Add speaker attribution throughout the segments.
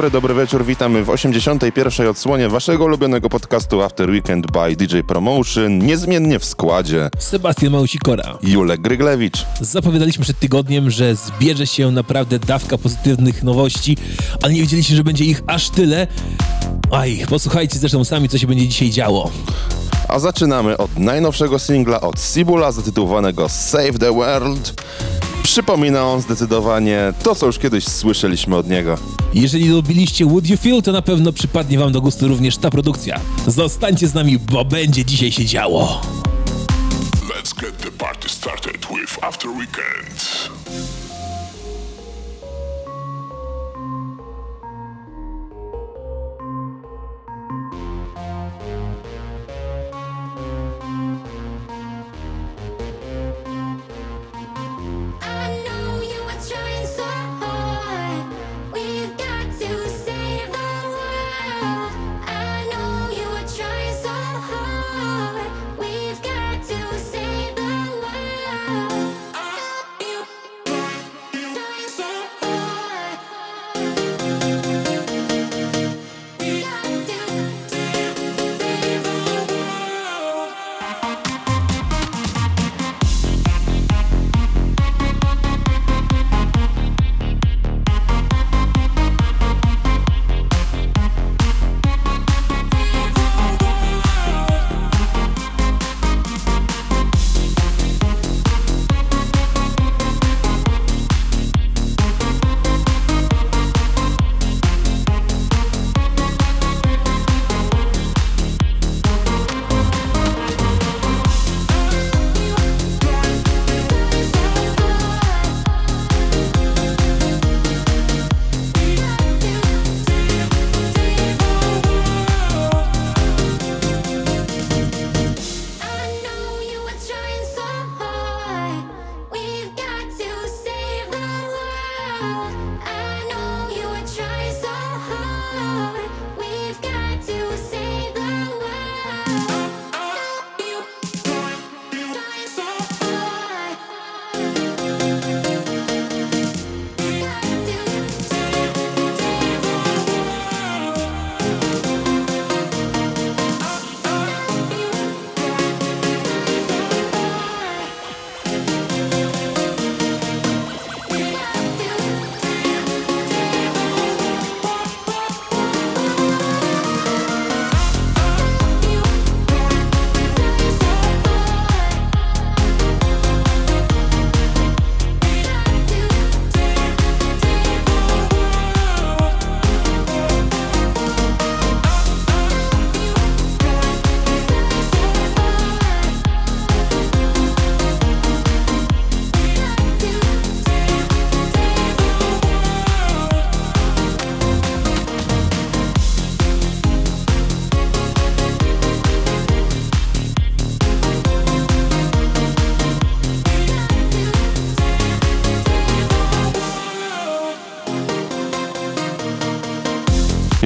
Speaker 1: Dobry, dobry wieczór, witamy w 81. odsłonie waszego ulubionego podcastu After Weekend by DJ Promotion, niezmiennie w składzie
Speaker 2: Sebastian Małusikora.
Speaker 1: Julek Gryglewicz.
Speaker 2: Zapowiadaliśmy przed tygodniem, że zbierze się naprawdę dawka pozytywnych nowości, ale nie wiedzieliście, że będzie ich aż tyle. Aj, posłuchajcie zresztą sami, co się będzie dzisiaj działo.
Speaker 1: A zaczynamy od najnowszego singla od Sibula zatytułowanego Save the World. Przypomina on zdecydowanie to, co już kiedyś słyszeliśmy od niego.
Speaker 2: Jeżeli lubiliście Would You Feel, to na pewno przypadnie wam do gustu również ta produkcja. Zostańcie z nami, bo będzie dzisiaj się działo.
Speaker 3: Let's get the party started with After Weekend.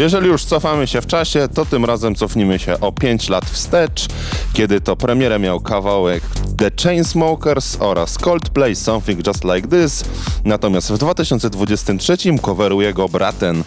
Speaker 1: Jeżeli już cofamy się w czasie, to tym razem cofnijmy się o 5 lat wstecz, kiedy to premierę miał kawałek The Chainsmokers oraz Coldplay Something Just Like This, natomiast w 2023 coveruje go Braten.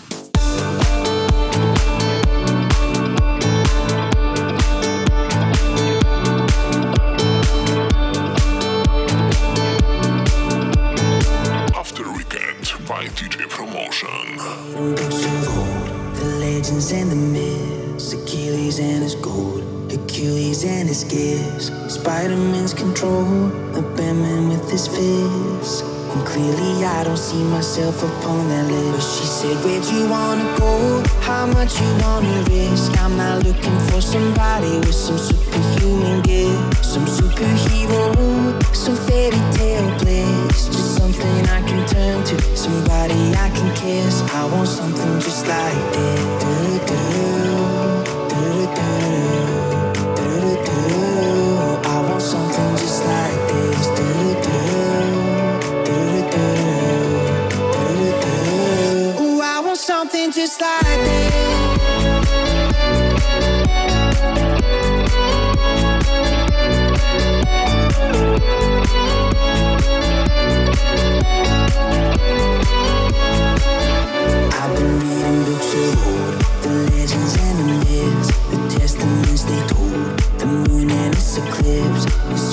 Speaker 4: Control, the Batman with his fists. And clearly I don't see myself upon that list. But she said, Where'd you wanna go? How much you wanna risk? I'm not looking for somebody with some superhuman gifts, some superhero, some fairy tale bliss. Just something I can turn to, somebody I can kiss. I want something just like this. Do-do-do, I've been reading
Speaker 5: the truth, the legends and the myths, the testaments they told, the moon and its eclipse.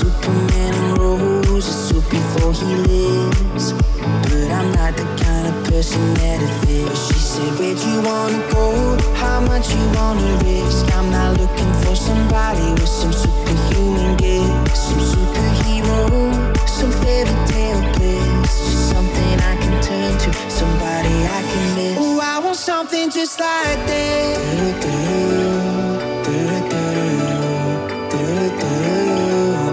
Speaker 5: Something just like this.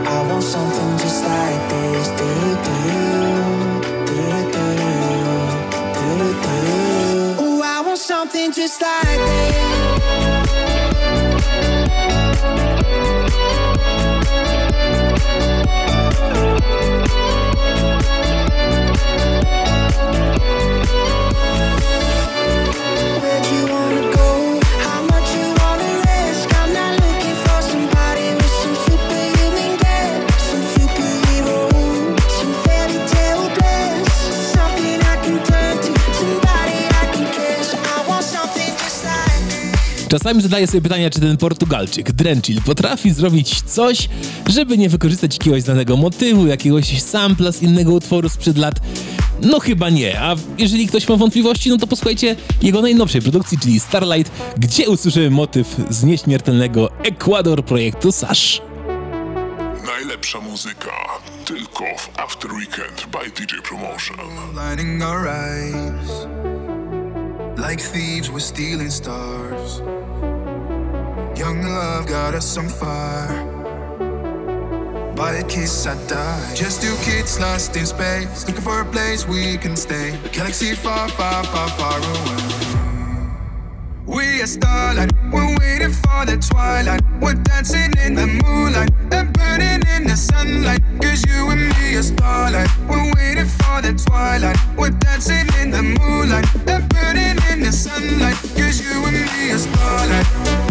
Speaker 5: I want something just like this. Ooh, I want something just like
Speaker 2: Czasami zadaję sobie pytania, czy ten Portugalczyk, Drenchill, potrafi zrobić coś, żeby nie wykorzystać jakiegoś znanego motywu, jakiegoś sampla z innego utworu sprzed lat. No chyba nie, a jeżeli ktoś ma wątpliwości, no to posłuchajcie jego najnowszej produkcji, czyli Starlight, gdzie usłyszymy motyw z nieśmiertelnego Ecuador projektu Sash.
Speaker 3: Najlepsza muzyka tylko w After Weekend by DJ Promotion.
Speaker 6: lighting our eyes like thieves we're stealing stars young love got us on fire by a kiss i die just two kids lost in space looking for a place we can stay a galaxy far far far far away we are starlight, we're waiting for the twilight. We're dancing in the moonlight and burning in the sunlight. Cause you and me are starlight, we're waiting for the twilight. We're dancing in the moonlight and burning in the sunlight. Cause you and me are starlight,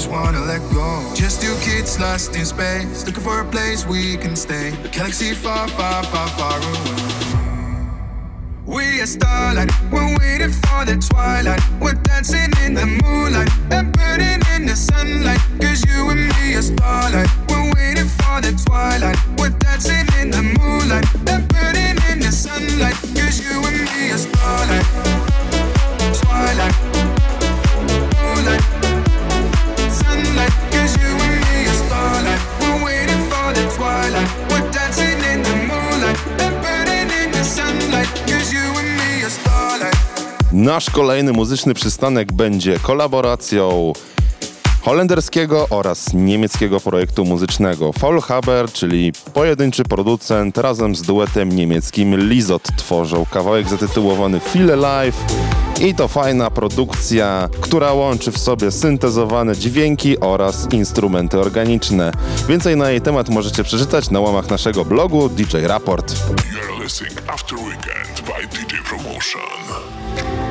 Speaker 6: Just wanna let go. Just two kids lost in space, looking for a place we can stay. A galaxy far, far, far, far away. We are starlight, we're waiting for the twilight. We're dancing in the moonlight and burning in the sunlight. Cause you and me are starlight, we're waiting for the twilight. We're dancing in the moonlight and burning in the sunlight. Cause you and me are starlight, twilight, moonlight,
Speaker 1: Nasz kolejny muzyczny przystanek będzie kolaboracją holenderskiego oraz niemieckiego projektu muzycznego Faulhaber, czyli pojedynczy producent razem z duetem niemieckim Lizot tworzą kawałek zatytułowany Feel Alive i to fajna produkcja, która łączy w sobie syntezowane dźwięki oraz instrumenty organiczne. Więcej na jej temat możecie przeczytać na łamach naszego blogu DJ Raport.
Speaker 3: You're listening After Weekend by DJ Promotion.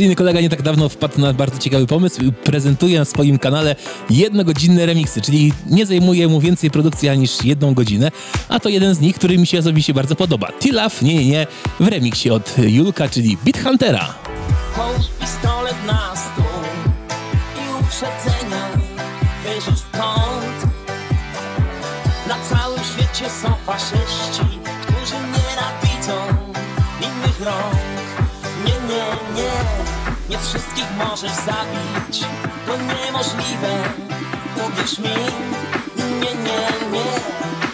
Speaker 2: Redakcyjny kolega nie tak dawno wpadł na bardzo ciekawy pomysł i prezentuje na swoim kanale jednogodzinne remiksy, czyli nie zajmuje mu więcej produkcji niż jedną godzinę, a to jeden z nich, który mi się osobiście bardzo podoba. Tilaf, nie, nie, nie, w remiksie od Julka, czyli Beat Huntera.
Speaker 7: Pistolet na stół i uprzedzenia. Na całym świecie są faszyści, którzy nienawidzą innych rąk. Nie, nie, nie, nie wszystkich możesz zabić, to niemożliwe, uwierz mi. Nie, nie, nie,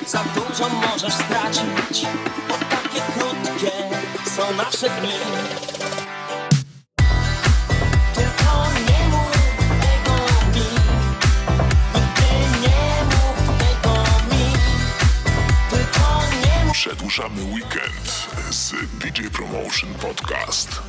Speaker 7: za dużo możesz stracić, bo takie krótkie są nasze dni.
Speaker 8: Przedłużamy weekend z DJ Promotion Podcast.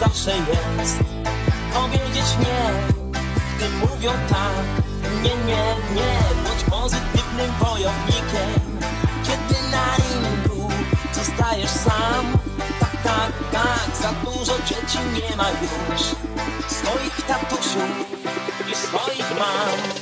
Speaker 7: Zawsze jest Powiedzieć nie, gdy mówią tak Nie, nie, wojownikiem. Kiedy na ringu zostajesz sam? Tak, tak, tak Za dużo dzieci nie ma już. Swoich tatusiów i swoich mam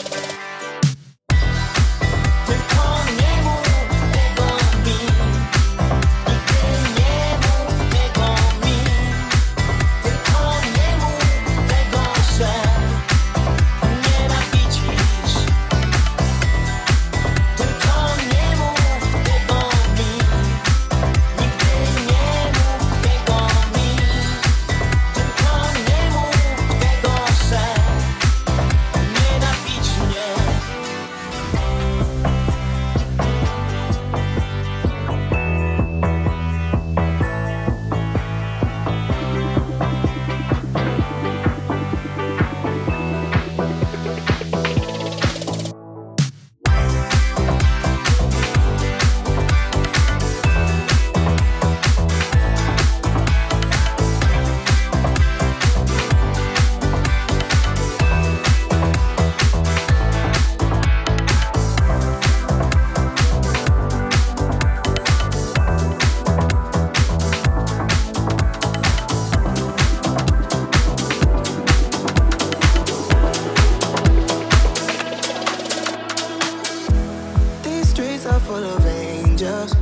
Speaker 9: angels.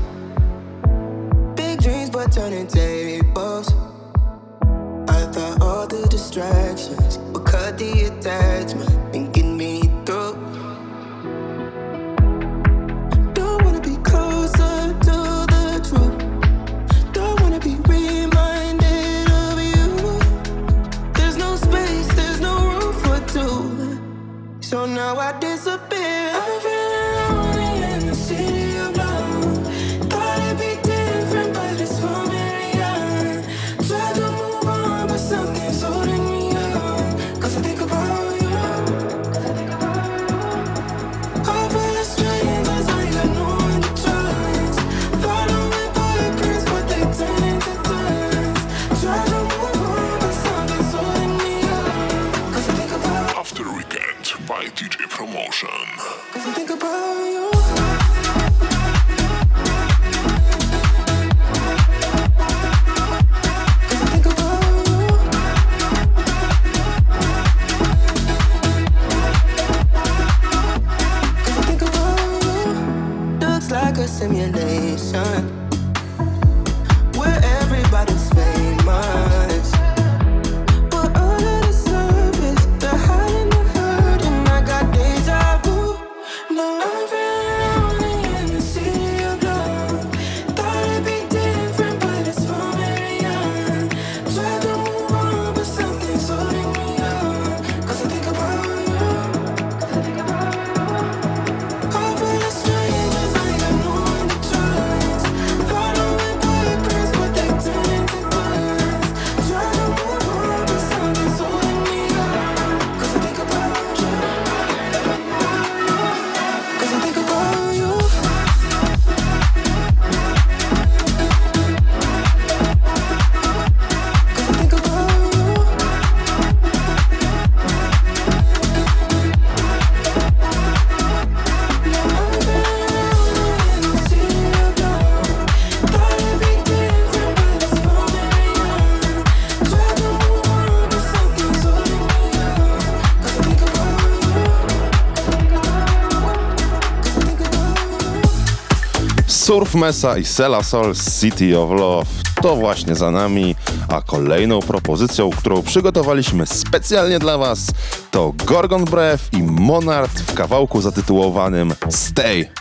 Speaker 9: Big dreams, but turning tables. I thought all the distractions goodbye.
Speaker 10: Surf Mesa i Sela Sol City of Love. To właśnie za nami, a kolejną propozycją, którą przygotowaliśmy specjalnie dla Was, to Gorgon Breath i Monard w kawałku zatytułowanym Stay.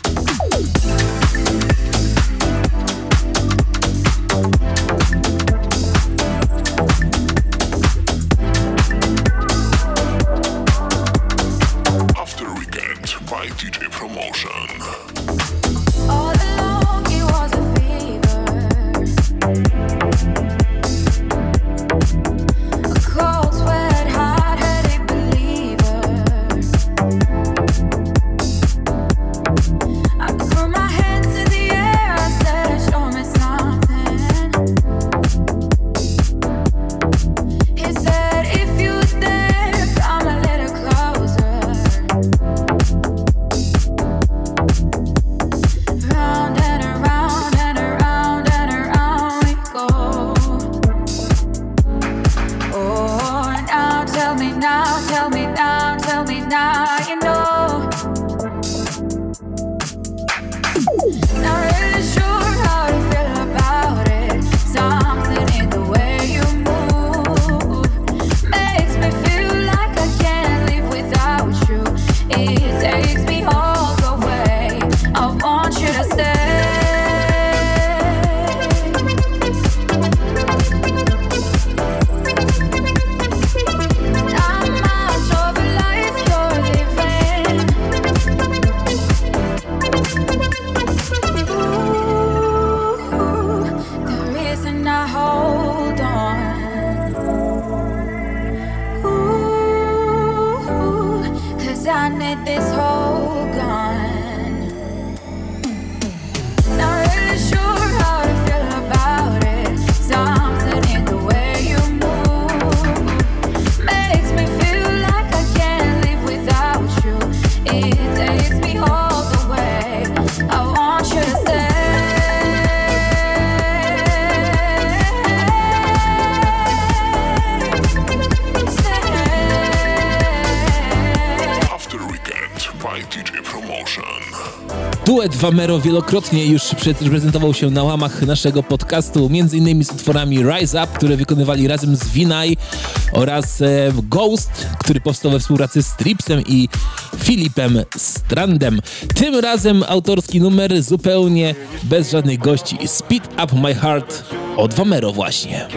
Speaker 11: Famero wielokrotnie już prezentował się na łamach naszego podcastu, między innymi z utworami Rise Up, które wykonywali razem z Vinay oraz e, Ghost, który powstał we współpracy z Tripsem i Filipem Strandem. Tym razem autorski numer zupełnie bez żadnych gości. Speed Up My Heart od Famero właśnie.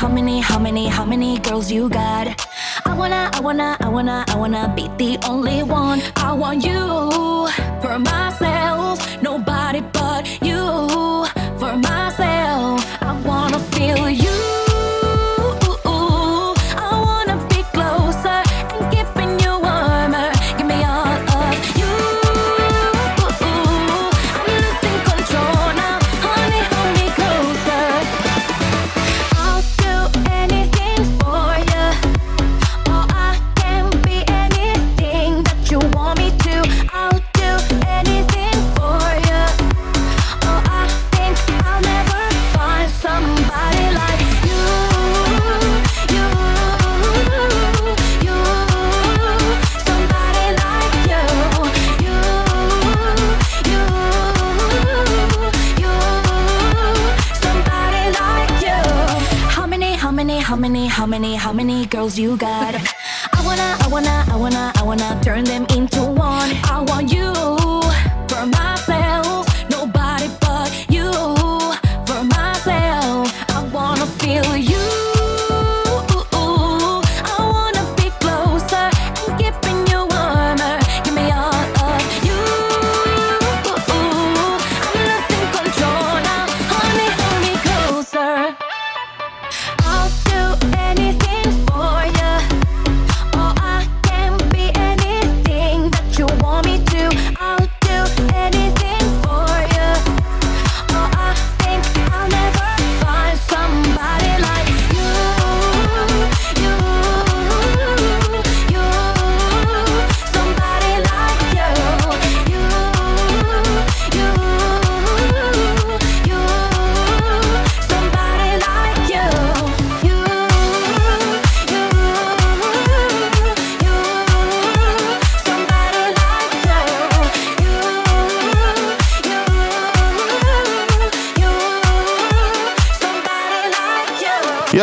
Speaker 12: how
Speaker 13: many, how many, how many girls you got? I wanna, I wanna, I wanna, I wanna be the only one. I want you for myself, nobody but you. you got. I wanna, I wanna, I wanna, I wanna turn them into one. I want you.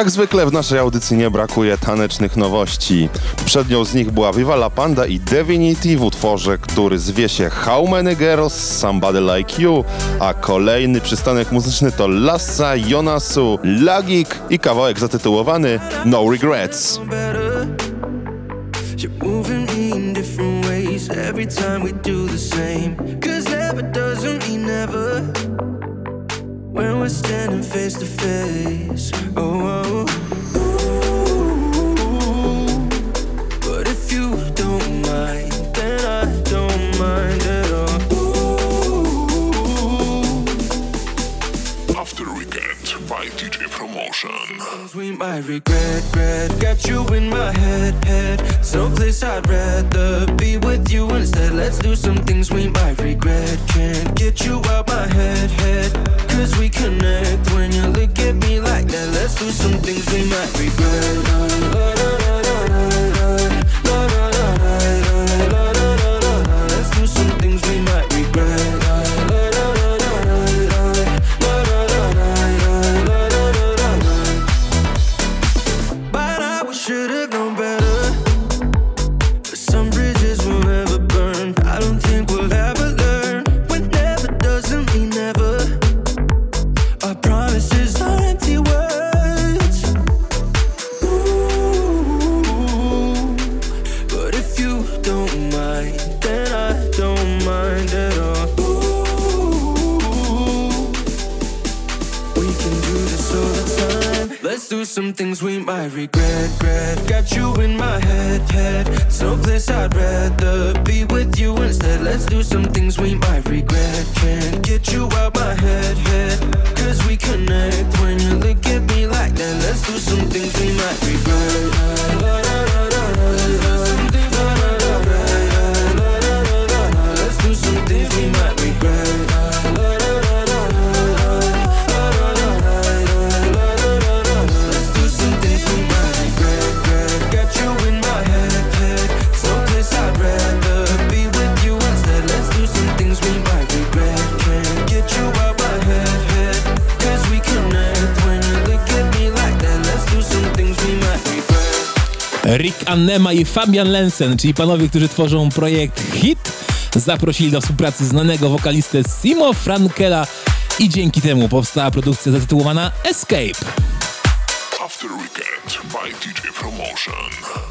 Speaker 1: Jak zwykle w naszej audycji nie brakuje tanecznych nowości. Przednią z nich była Viva La Panda i Divinity w utworze, który zwie się How Many Girls, Somebody Like You, a kolejny przystanek muzyczny to Lassa, Jonasu, Lagik i kawałek zatytułowany No Regrets.
Speaker 5: You're moving in different ways every time we do the same. when we're standing face to face. oh. oh. oh. between my regret, regret. Got you in my head, head. Someplace I'd rather be with you instead. Let's do some things we might regret. Can't get you out my head, head. Cause we connect when you look at me like that. Let's do some things we might regret. La, la, la, Let's do some things we might regret.
Speaker 2: Lema i Fabian Lensen, czyli panowie, którzy tworzą projekt HIT, zaprosili do współpracy znanego wokalistę Simo Frankela i dzięki temu powstała produkcja zatytułowana Escape.
Speaker 3: After Weekend by DJ Promotion.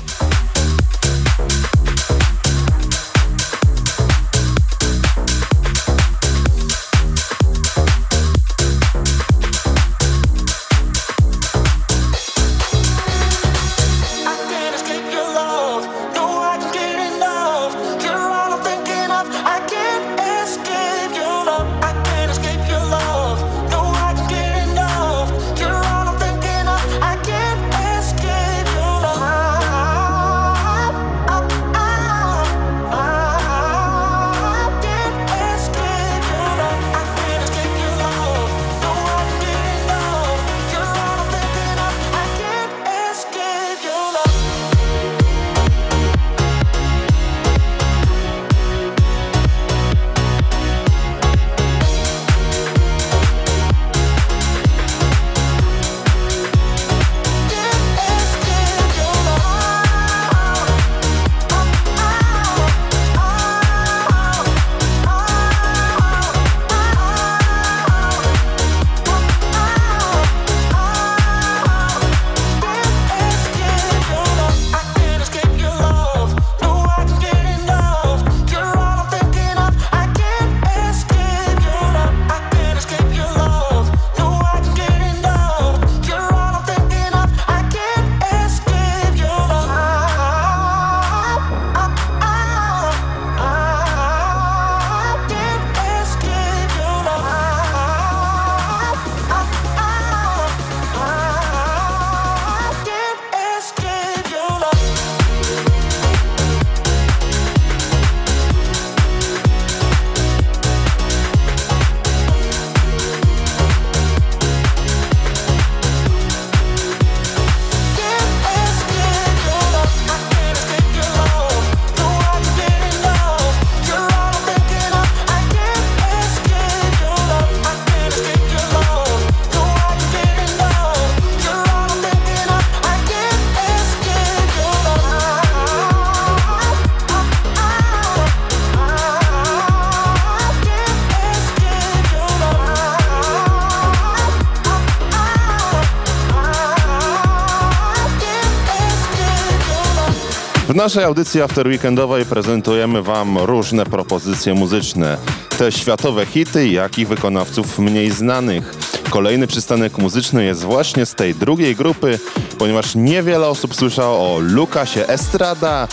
Speaker 1: Naszej audycji After Weekendowej prezentujemy Wam różne propozycje muzyczne. Te światowe hity, jak i wykonawców mniej znanych. Kolejny przystanek muzyczny jest właśnie z tej drugiej grupy, ponieważ niewiele osób słyszało o Lukasie Estrada,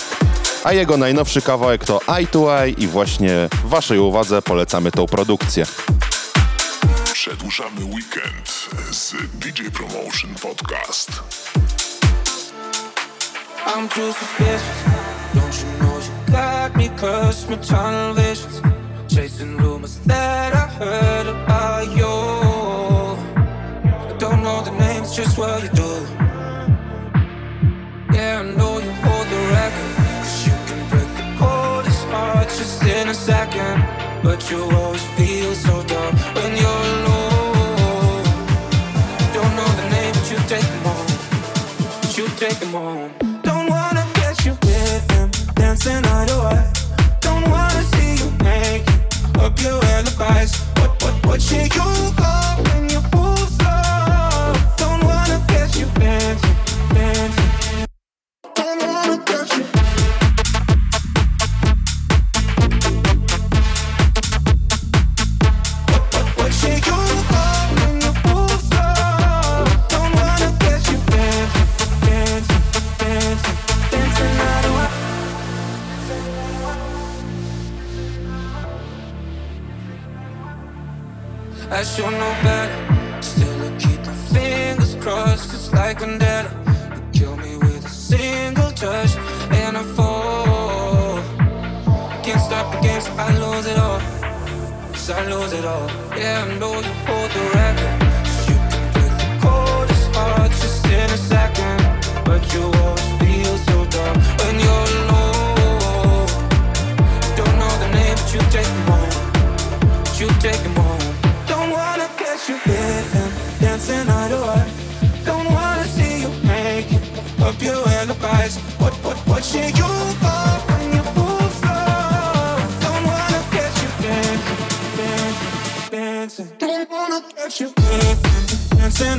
Speaker 1: a jego najnowszy kawałek to Eye to Eye i właśnie Waszej uwadze polecamy tą produkcję.
Speaker 3: Przedłużamy weekend z DJ Promotion Podcast.
Speaker 14: I'm too suspicious. Don't you know you got me cursed with tunnel visions? Chasing rumors that I heard about you. I don't know the names, just what you do. Yeah, I know you hold the record. Cause you can break the coldest heart just in a second. But you always feel so dumb when you're alone. Don't know the name, but you take them home. But you take them home. Dancing eye. Don't wanna see you naked, up your alibis. What, what, what should you go I should know better. Still, I keep my fingers crossed. It's like vendetta. You kill me with a single touch, and I fall. I can't stop the game, so I lose it all. So I lose it all. Yeah, I know you hold the record. You can break the coldest heart just in your alibis. What, what, what should you for when you move slow? Don't wanna catch you dancing, dancing. Don't wanna catch you dancing,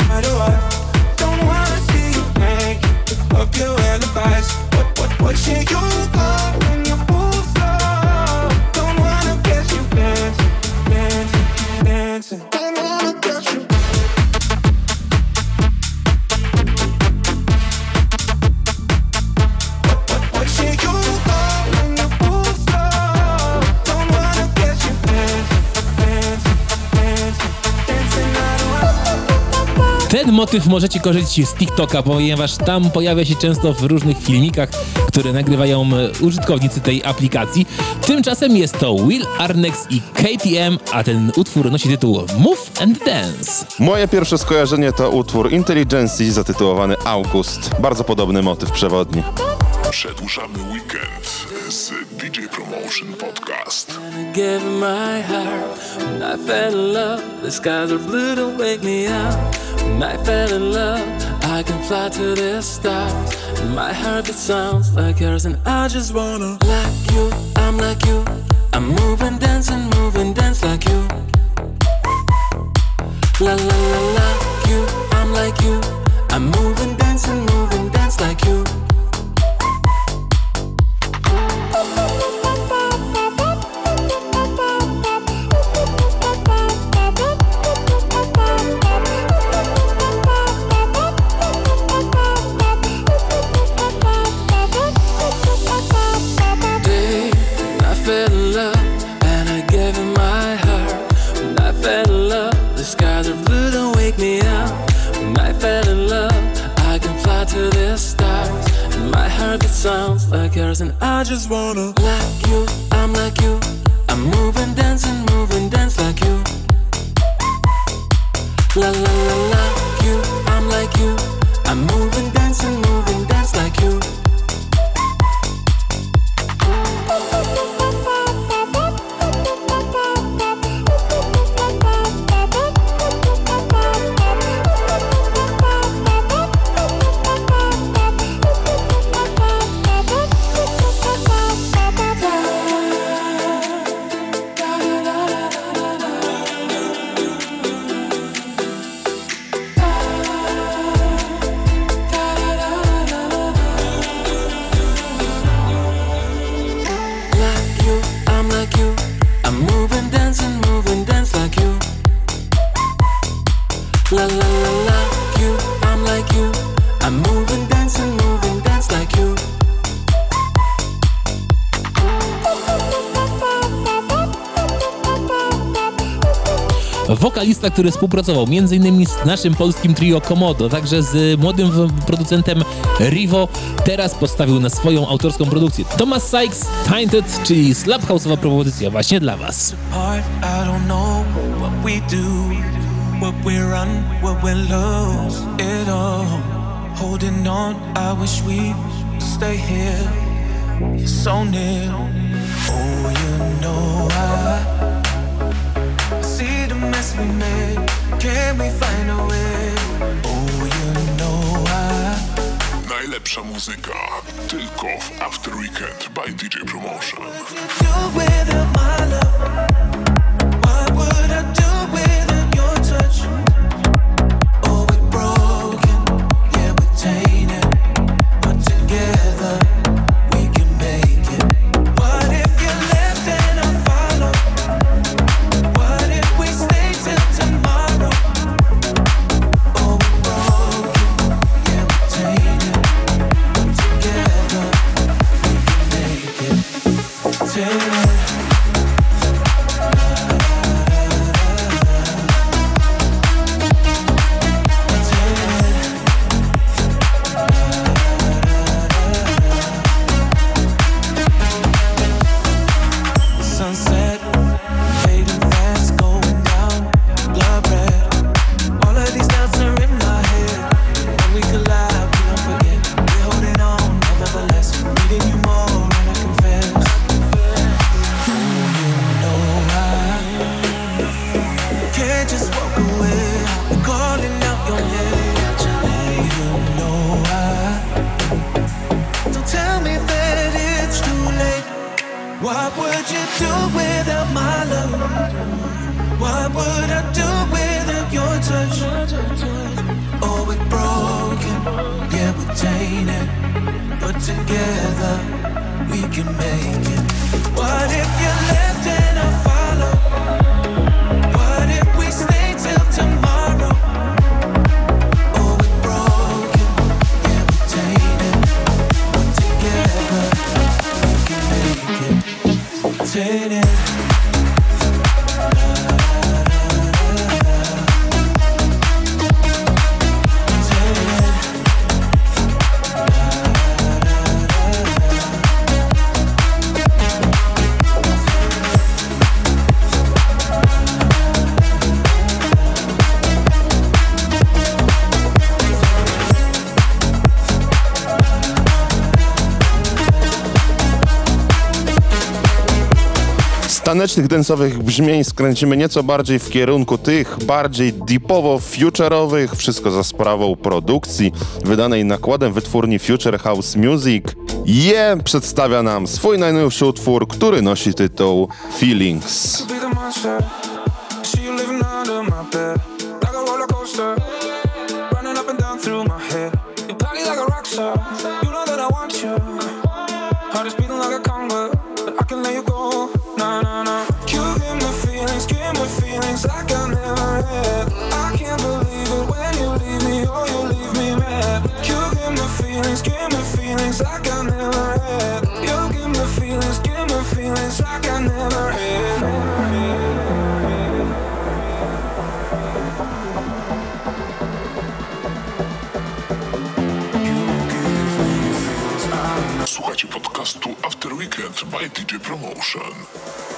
Speaker 14: Don't wanna see you make Up your alibis.
Speaker 2: Motyw możecie korzystać z TikToka, ponieważ tam pojawia się często w różnych filmikach, które nagrywają e, użytkownicy tej aplikacji. Tymczasem jest to Will Arnex i KTM, a ten utwór nosi tytuł Move and Dance.
Speaker 1: Moje pierwsze skojarzenie to utwór Intelligencji zatytułowany August. Bardzo podobny motyw przewodni.
Speaker 8: Przedłużamy weekend z DJ Promotion Podcast.
Speaker 15: Gave my heart when I fell in love. The skies are blue, don't wake me up. When I fell in love, I can fly to the stars. My heart it sounds like yours, and I just wanna like you. I'm like you. I'm moving, dancing, moving, dance like you. La la la like you. I'm like you. I'm moving, dancing, moving, dance like you.
Speaker 2: Wokalista, który współpracował m.in. z naszym polskim trio Komodo, także z młodym producentem Rivo, teraz postawił na swoją autorską produkcję. Thomas Sykes, Tainted, czyli slap house'owa propozycja właśnie dla Was.
Speaker 9: stay here. You're so near. Oh, you know I mess we made. Can we find a way? Oh, you know I.
Speaker 8: Najlepsza muzyka tylko w After Weekend by DJ Promotion.
Speaker 9: do without my love? What would I do without can make
Speaker 14: tanecznych, densowych brzmień skręcimy nieco bardziej w kierunku tych bardziej deepowo-future'owych, wszystko za sprawą produkcji wydanej nakładem wytwórni Future House Music. Je przedstawia nam swój najnowszy utwór, który nosi tytuł Feelings.
Speaker 11: Podcastu After Weekend by DJ Promotion.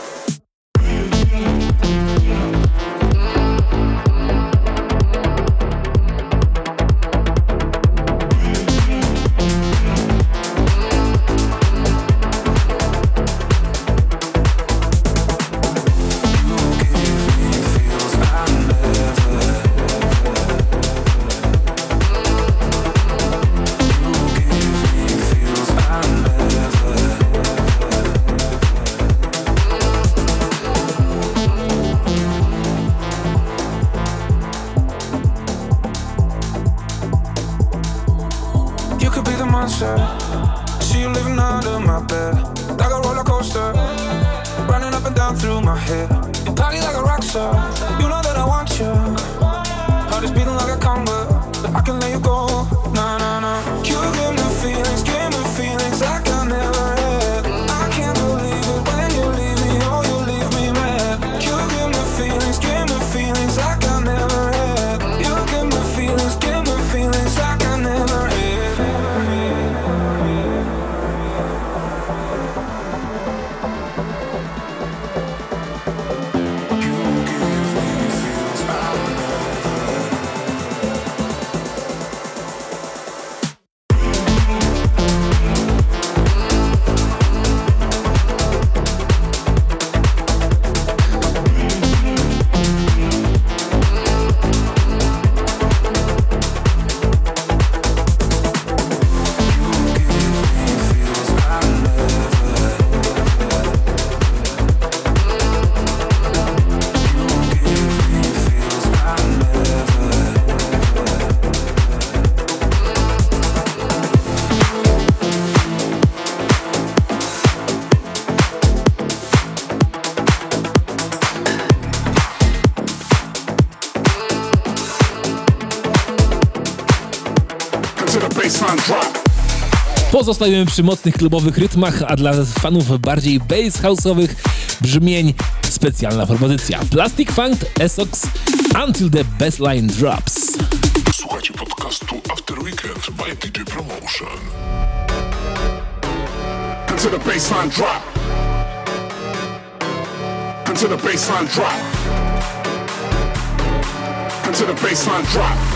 Speaker 2: Pozostajemy przy mocnych klubowych rytmach, a dla fanów bardziej bass house'owych brzmień specjalna propozycja. Plastic Funk Essex Until the Bassline Drops.
Speaker 11: Słuchajcie podcastu After Weekend by DJ Promotion.
Speaker 16: Until the baseline drop. Until the baseline drop. Until the baseline drop.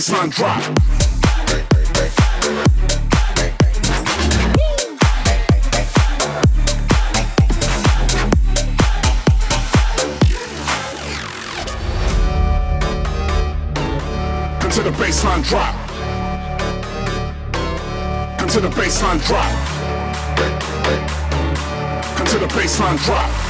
Speaker 16: baseline drop. Until the baseline drop. Until the baseline drop. Until the baseline drop.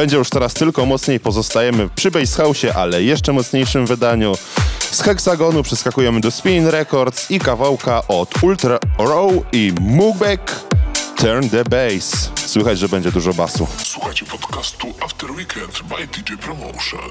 Speaker 1: Będzie już teraz tylko mocniej, pozostajemy przy Bass House'ie, ale jeszcze mocniejszym wydaniu. Z Hexagonu przeskakujemy do Spin Records i kawałka od Ultra Row i Mubek Turn the Bass. Słychać, że będzie dużo basu.
Speaker 3: Słuchajcie podcastu After Weekend by DJ Promotion.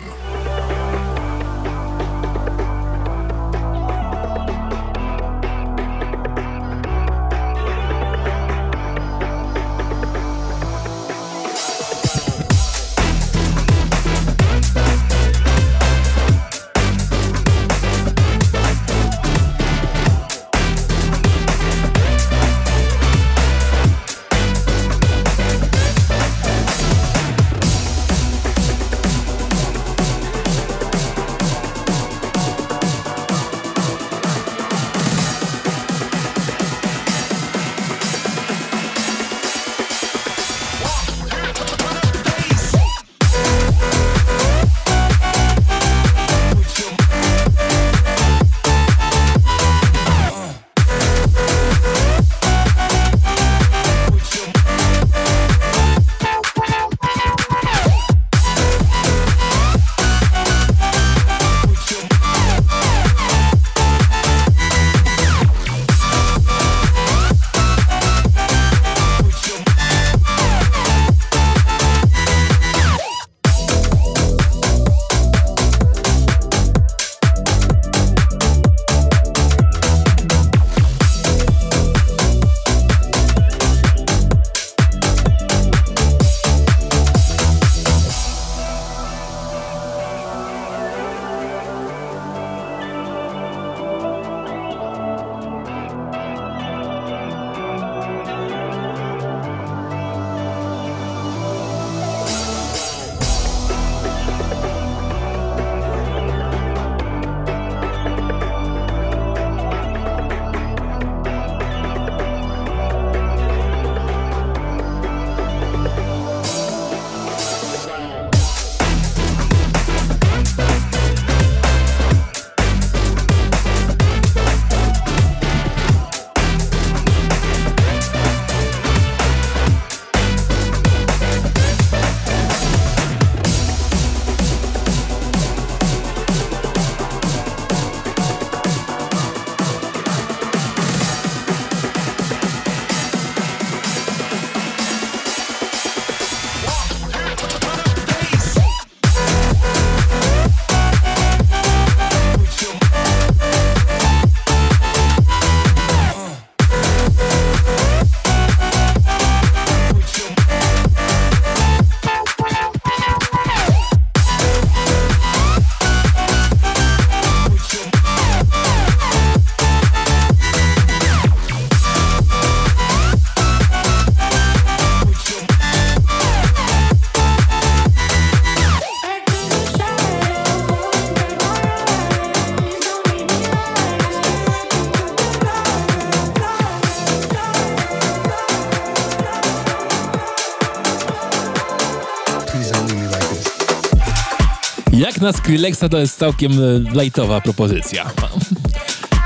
Speaker 2: Na Skrillexa to jest całkiem e, lightowa propozycja.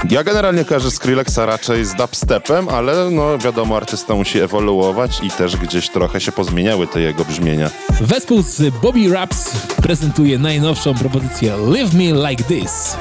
Speaker 1: Ja generalnie kojarzę Skrillexa raczej z dubstepem, ale no wiadomo, artysta musi ewoluować i też gdzieś trochę się pozmieniały te jego brzmienia.
Speaker 2: Wespół z Bobby Raps prezentuje najnowszą propozycję Live Me Like This.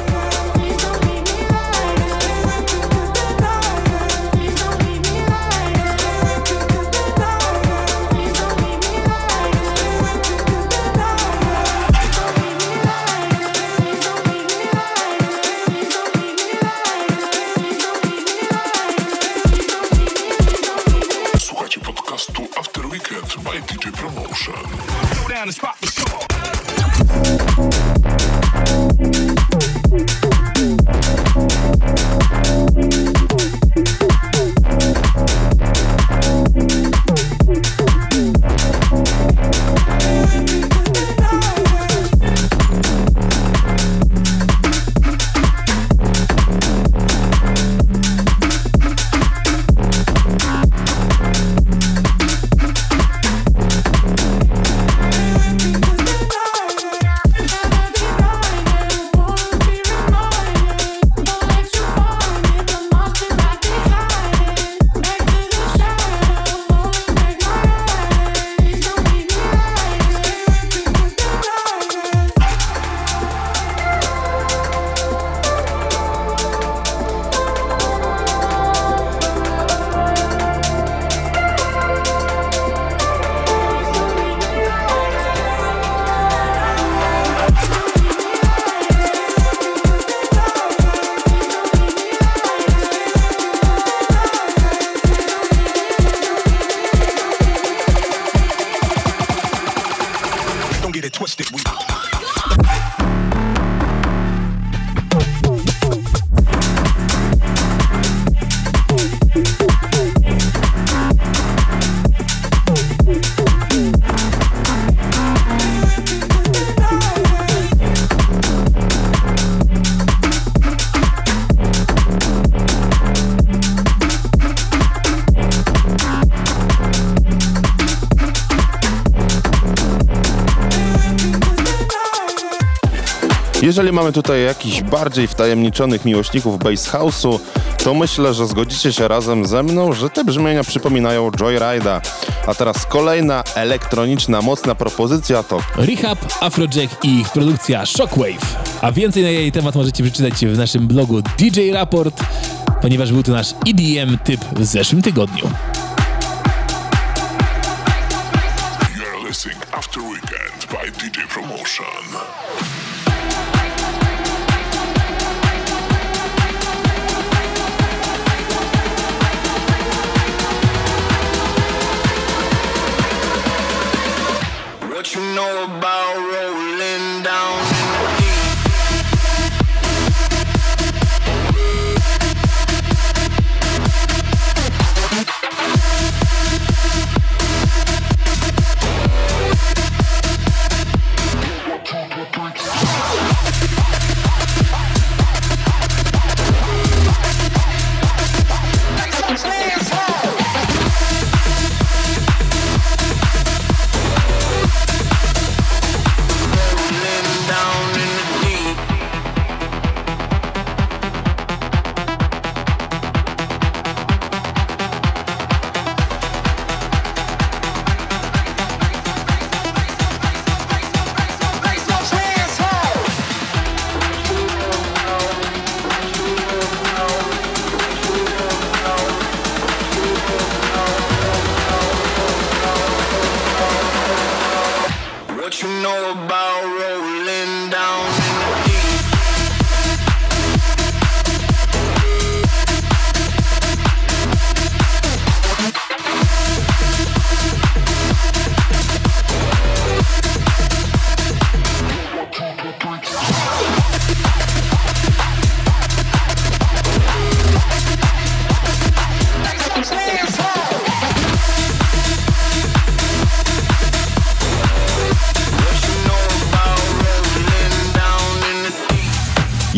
Speaker 1: Jeżeli mamy tutaj jakichś bardziej wtajemniczonych miłośników bass house'u, to myślę, że zgodzicie się razem ze mną, że te brzmienia przypominają Joyride'a. A teraz kolejna elektroniczna, mocna propozycja to
Speaker 2: Rehab, Afrojack i ich produkcja Shockwave. A więcej na jej temat możecie przeczytać w naszym blogu DJ Raport, ponieważ był to nasz EDM typ w zeszłym tygodniu.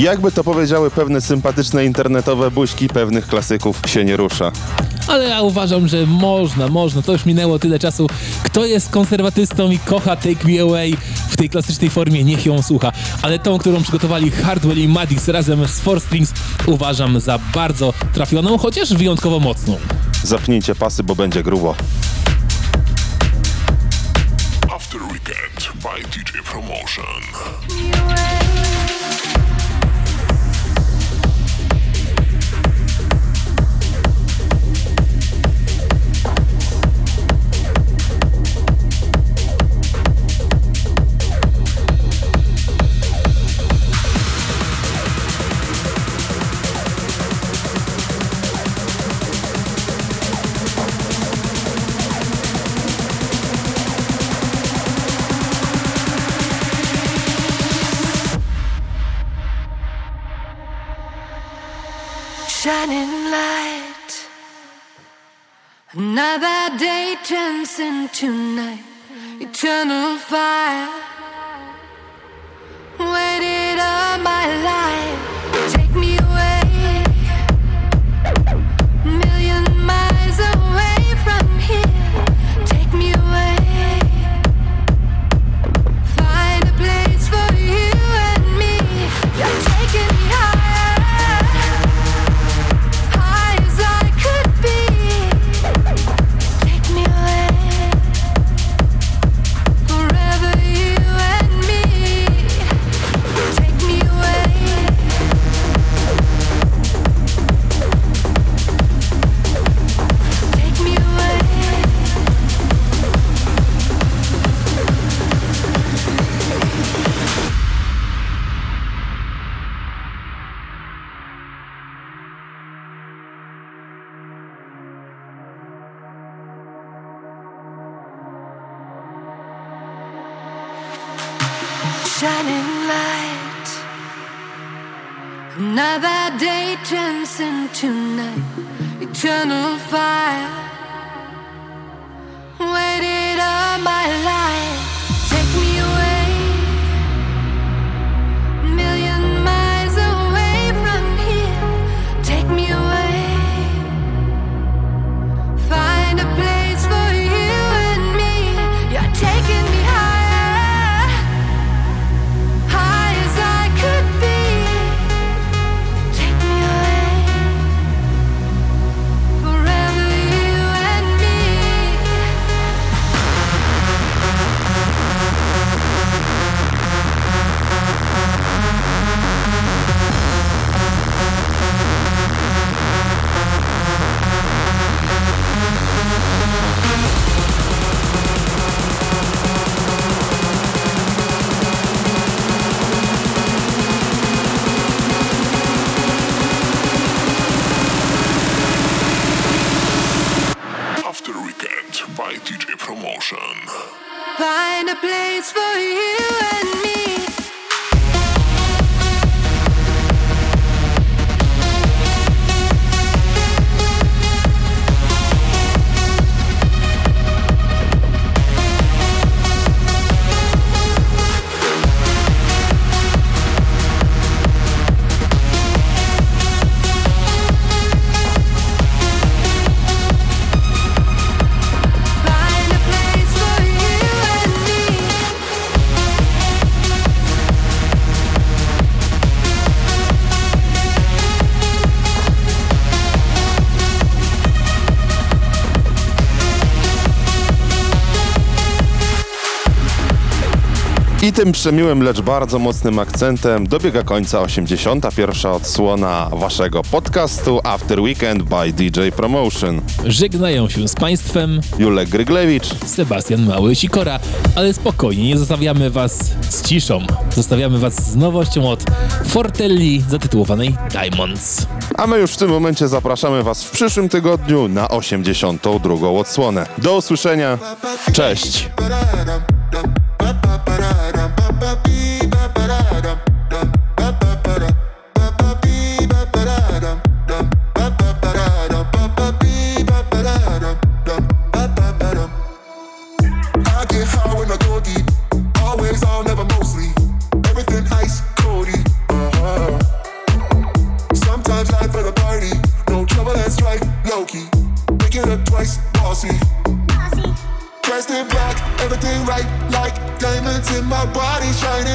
Speaker 1: Jakby to powiedziały pewne sympatyczne internetowe buźki, pewnych klasyków się nie rusza.
Speaker 2: Ale ja uważam, że można, można. To już minęło tyle czasu. Kto jest konserwatystą i kocha Take Me Away w tej klasycznej formie, niech ją słucha. Ale tą, którą przygotowali Hardwell i Madix razem z Four Strings uważam za bardzo trafioną, chociaż wyjątkowo mocną.
Speaker 1: Zapnijcie pasy, bo będzie grubo.
Speaker 3: After Weekend by DJ Promotion.
Speaker 9: Another day turns into night, eternal fire. Waited all my life. shining light. Another day turns into night, eternal fire. I
Speaker 1: tym przemiłym, lecz bardzo mocnym akcentem dobiega końca 81. odsłona waszego podcastu After Weekend by DJ Promotion.
Speaker 2: Żegnają się z Państwem
Speaker 1: Julek Gryglewicz,
Speaker 2: Sebastian Mały-Sikora, ale spokojnie, nie zostawiamy Was z ciszą. Zostawiamy Was z nowością od Fortelli zatytułowanej Diamonds.
Speaker 1: A my już w tym momencie zapraszamy Was w przyszłym tygodniu na 82. odsłonę. Do usłyszenia. Cześć!
Speaker 17: papi.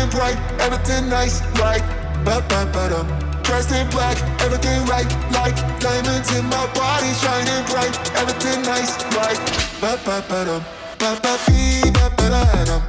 Speaker 17: everything bright, everything nice, like ba ba ba dum. Dressed in black, everything right, like diamonds in my body shining bright, everything nice, like ba ba ba dum. Ba ba bee, ba ba dum.